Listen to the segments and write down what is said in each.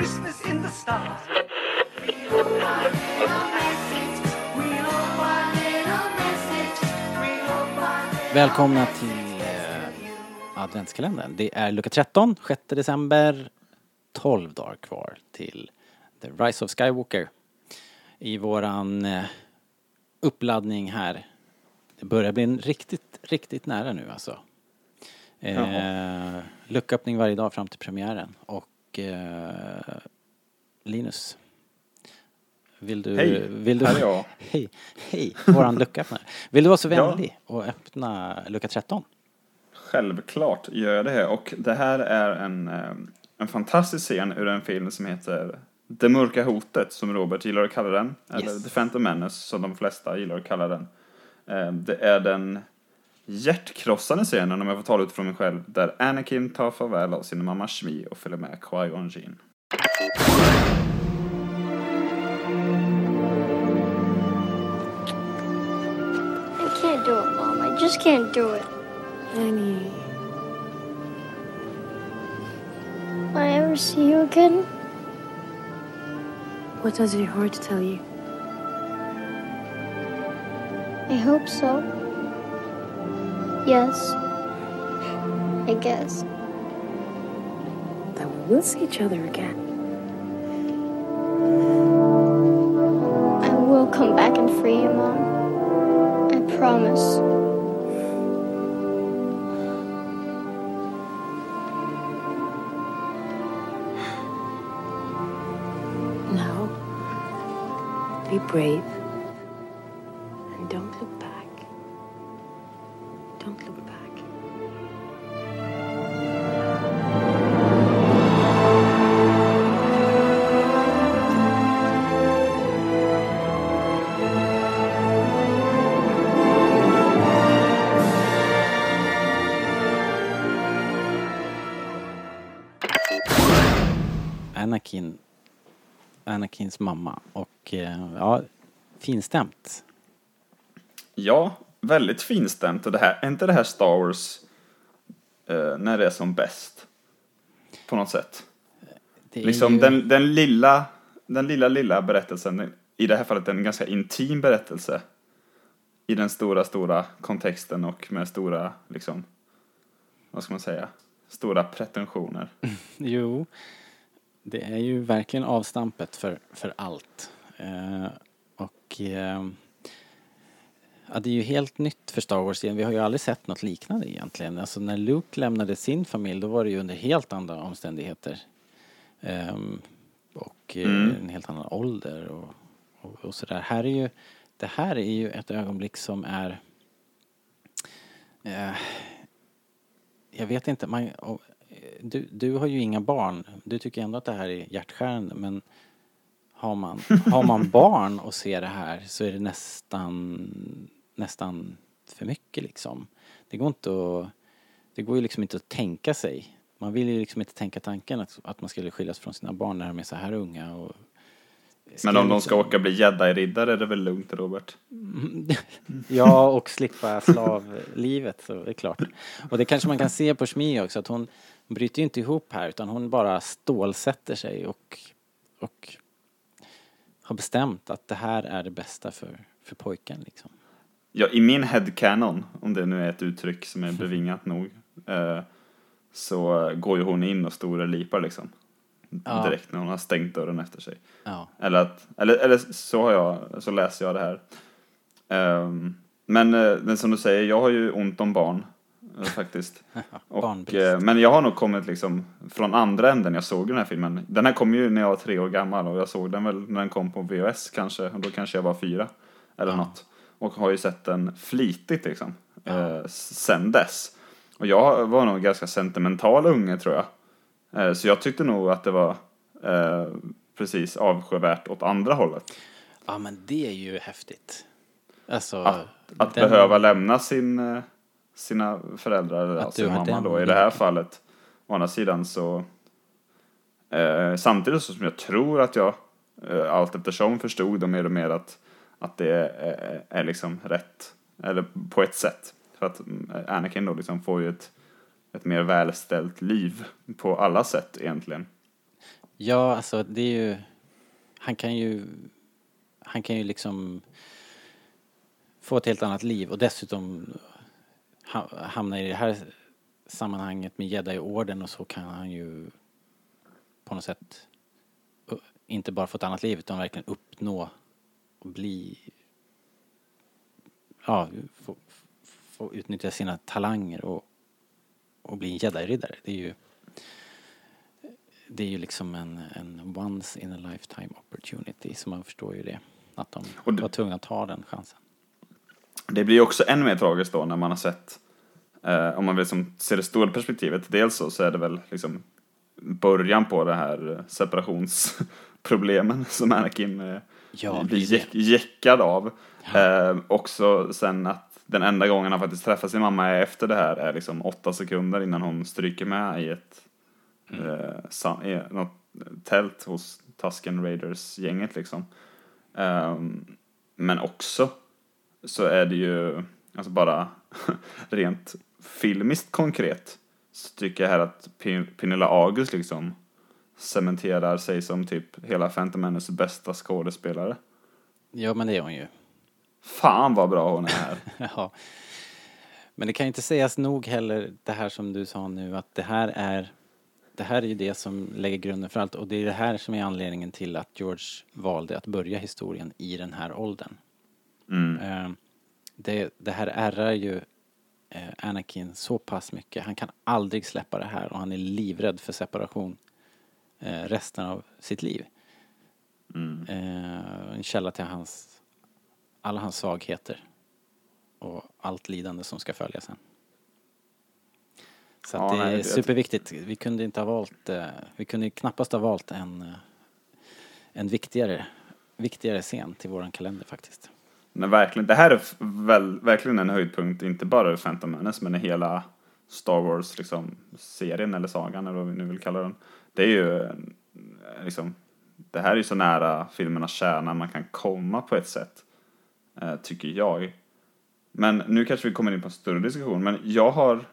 Christmas in the stars. Välkomna till eh, adventskalendern. Det är lucka 13, 6 december. 12 dagar kvar till The Rise of Skywalker. I våran eh, uppladdning här. Det börjar bli riktigt, riktigt nära nu alltså. Eh, lucköppning varje dag fram till premiären och eh, Linus. Vill du... Hej, vill du, här är jag. Hej, hej, våran lucköppnare. Vill du vara så Ja. vänlig och öppna lucka 13? Självklart gör jag det. Och det här är en, eh, en fantastisk scen ur en film som heter Det mörka hotet, som Robert gillar att kalla den. Eller Yes. The Phantom Menace, som de flesta gillar att kalla den. Eh, Det är den hjärtkrossande scenen, om jag får tala ut från mig själv, där Anakin tar farväl av sin mamma Shmi och följer med Qui-Gon Jinn. I can't do it, Mom. I just can't do it. Annie, Will I ever see you again? what does your heart tell you? I hope so. Yes. I guess. That we will see each other again. I will come back and free you, Mom. I promise. Now, be brave and don't look. Don't look back. Anakin, Anakins mamma och eh, ja, finstämt. Ja, väldigt finstämt. Och det här, är inte det här Star Wars eh, när det är som bäst? På något sätt. Det Liksom ju, den, den lilla, den lilla, lilla berättelsen, i det här fallet en ganska intim berättelse. I den stora, stora kontexten och med stora, liksom, vad ska man säga, stora pretensioner. Jo, det är ju verkligen avstampet för, för allt. Eh, och eh, ja, det är ju helt nytt för Star Wars igen. Vi har ju aldrig sett något liknande egentligen. Alltså när Luke lämnade sin familj då var det ju under helt andra omständigheter. Ehm, och eh, Mm. en helt annan ålder och, och, och sådär. Här är ju, det här är ju ett ögonblick som är eh, jag vet inte, man, och, eh, du, du har ju inga barn. Du tycker ändå att det här är hjärtskärande men har man, har man barn och ser det här så är det nästan, nästan för mycket liksom. Det går inte att, det går ju liksom inte att tänka sig. Man vill ju liksom inte tänka tanken att, att man skulle skiljas från sina barn när de är så här unga och Men om de ska åka bli jedi-riddare är det väl lugnt, Robert? Ja, och slippa slavlivet så är det klart. Och det kanske man kan se på Shmi också att hon bryter ju inte ihop här utan hon bara stålsätter sig och, och har bestämt att det här är det bästa för, för pojken liksom. Ja, i min headcanon, om det nu är ett uttryck som är bevingat nog, eh, så går ju hon in och storlipar liksom. Ja. Direkt när hon har stängt dörren efter sig. Ja. Eller, att, eller, eller så har jag, så läser jag det här. Ehm, men, eh, men som du säger, jag har ju ont om barn. eh, Faktiskt. Och, eh, men jag har nog kommit liksom från andra änden jag såg den här filmen. Den här kom ju när jag var tre år gammal och jag såg den väl när den kom på VHS kanske. Och då kanske jag var fyra. Eller Ja. något. Och har ju sett den flitigt liksom. Eh, sen dess. Och jag var nog ganska sentimental unge tror jag. Eh, så jag tyckte nog att det var eh, precis avskyvärt åt andra hållet. ja men det är ju häftigt. Alltså, Att, att den- behöva lämna sin, sina föräldrar, eller har mamma den då i det här fallet. Å andra sidan så samtidigt som jag tror att jag eh, allt eftersom förstod och mer och mer att, att det är, är liksom rätt, eller på ett sätt. För att mm, Anakin då liksom får ju ett, ett mer välställt liv på alla sätt egentligen. Ja, alltså det är ju... Han kan ju... Han kan ju liksom få ett helt annat liv och dessutom hamnar i det här sammanhanget med Jedi-orden och så kan han ju på något sätt inte bara få ett annat liv utan verkligen uppnå bli ja, få, få utnyttja sina talanger och, och bli en jedi-riddare. Det är ju det är ju liksom en, en once in a lifetime opportunity så man förstår ju det. Att de Och det- var tvungna att ta den chansen. Det blir ju också ännu mer tragiskt då när man har sett, eh, om man vill liksom se det stora perspektivet, dels så, så är det väl liksom början på det här eh, separationsproblemen som Anakin eh, Ja, blir jäckad av. Eh, också sen att den enda gången han faktiskt träffar sin mamma efter det här är liksom åtta sekunder innan hon stryker med i ett eh, sam, i något tält hos Tusken Raiders-gänget liksom. Ehm, men också så är det ju, alltså bara rent filmiskt konkret, så tycker jag här att Pin- Pernilla August liksom cementerar sig som typ hela Phantom Menace bästa skådespelare. Ja, men det är hon ju. Fan vad bra hon är här. Ja. Men det kan ju inte sägas nog heller det här som du sa nu att det här är det här är ju det som lägger grunden för allt och det är det här som är anledningen till att George valde att börja historien i den här åldern. Mm. Eh, Det, det här ärrar ju Anakin så pass mycket. Han kan aldrig släppa det här och han är livrädd för separation eh, resten av sitt liv. Mm. Eh, En källa till hans, alla hans svagheter och allt lidande som ska följa sen. Så Ja, det nej, är superviktigt. Vi kunde inte ha valt, eh, vi kunde knappast ha valt en, eh, en viktigare, viktigare scen till våran kalender faktiskt. Men verkligen, det här är väl, verkligen en höjdpunkt, inte bara Phantom Menace, men i hela Star Wars liksom, serien eller sagan eller vad vi nu vill kalla den. Det är ju liksom, det här är ju så nära filmernas kärna man kan komma på ett sätt, eh, tycker jag. Men nu kanske vi kommer in på en större diskussion, men jag har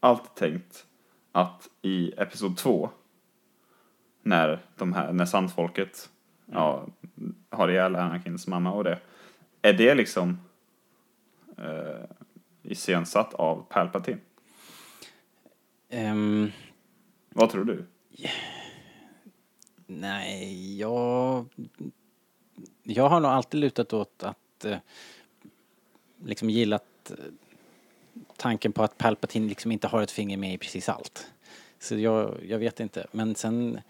alltid tänkt att i Episod 2, när de här, när sandfolket ja, har ihjäl Anakins mamma och det, är det liksom eh, iscensatt av Palpatine? Ehm, Vad tror du? nej, jag... Jag har nog alltid lutat åt att eh, liksom gillat eh, tanken på att Palpatine liksom inte har ett finger med i precis allt. Så jag, jag vet inte. Men sen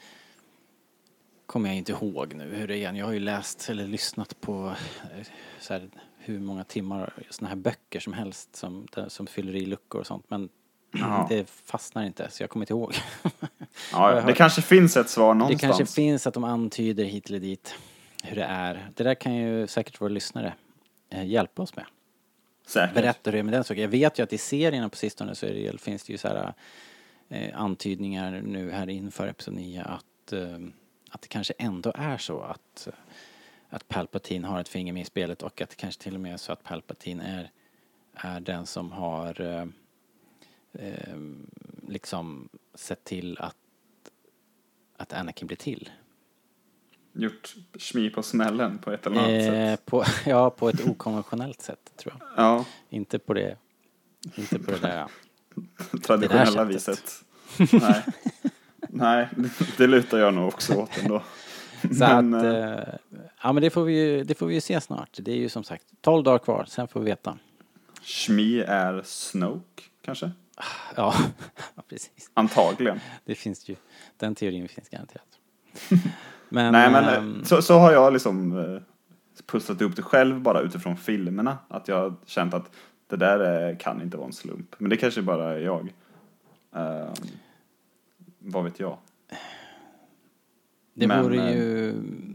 kommer jag inte ihåg nu hur det är. Jag har ju läst eller lyssnat på eh, så här, hur många timmar såna här böcker som helst som, som fyller i luckor och sånt. Men Ja. det fastnar inte så jag kommer inte ihåg. Ja, det kanske finns ett svar Det någonstans. kanske finns att de antyder hit eller dit hur det är. Det där kan ju säkert våra lyssnare eh, hjälpa oss med. Säkert. Berätta hur det är med den saken. Jag vet ju att i serierna på sistone så det, finns det ju så här eh, antydningar nu här inför Episod 9 att, eh, att det kanske ändå är så att, att Palpatine har ett finger med i spelet och att det kanske till och med är så att Palpatine är, är den som har eh, eh, liksom sett till att, att Anakin blir till. Gjort smi på smällen på ett eller annat Eh, sätt. på, ja, på ett okonventionellt sätt tror jag. Ja, Inte på det, inte på det där traditionella Det där viset. Nej. Nej, det lutar jag nog också åt ändå. Så Men, att, eh, eh, ja men det får vi ju, det får vi ju se snart. Det är ju som sagt 12 dagar kvar, sen får vi veta. Shmi är Snoke, kanske? Ja, ja, precis. Antagligen. Det finns ju, den teorin finns garanterat. Men, Nej, men eh, ehm, så, så har jag liksom pusslat ihop det själv bara utifrån filmerna. Att jag har känt att det där kan inte vara en slump. Men det kanske bara är jag. Eh, vad vet jag? det men, vore eh, ju,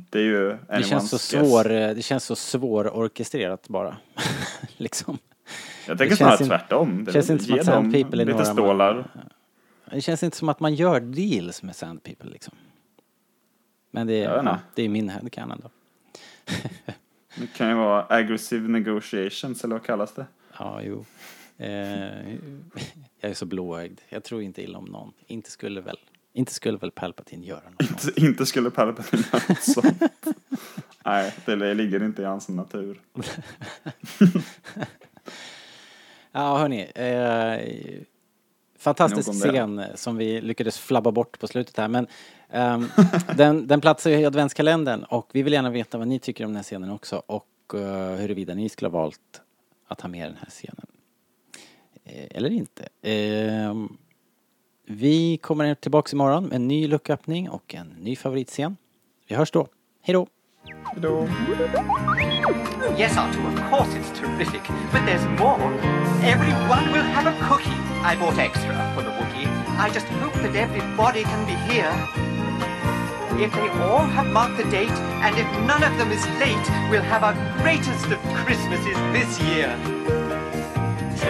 Det är ju det känns så anyone's guess. svår, eh, det känns så svårorkestrerat bara. liksom. Jag det tänker snarare tvärtom. Det känns är- inte som att Sand People är lite stålar. Det känns inte som att man gör deals med Sand People liksom. Men det, vet ja, det är min headcanon då. Det kan ju vara aggressive negotiations, eller vad kallas det? Ja, jo. Eh, jag är så blåögd. Jag tror inte illa om någon. Inte skulle väl, inte skulle väl Palpatine göra något sånt. Inte, inte skulle Palpatine göra något sånt. Nej, det ligger inte i hans natur. Ja, hörni. Eh, fantastisk det. scen som vi lyckades flabba bort på slutet här. Men ehm, den, den platsar i adventskalendern och vi vill gärna veta vad ni tycker om den här scenen också och uh, huruvida ni skulle ha valt att ha med den här scenen. Eh, eller inte. Ehm, vi kommer tillbaks imorgon med en ny lucköppning och en ny favoritscen. Vi hörs då. Hej då! Yes, Arthur, of course it's terrific. But there's more. Everyone will have a cookie. I bought extra for the Wookiee. I just hope that everybody can be here. If they all have marked the date, and if none of them is late, we'll have our greatest of Christmases this year. So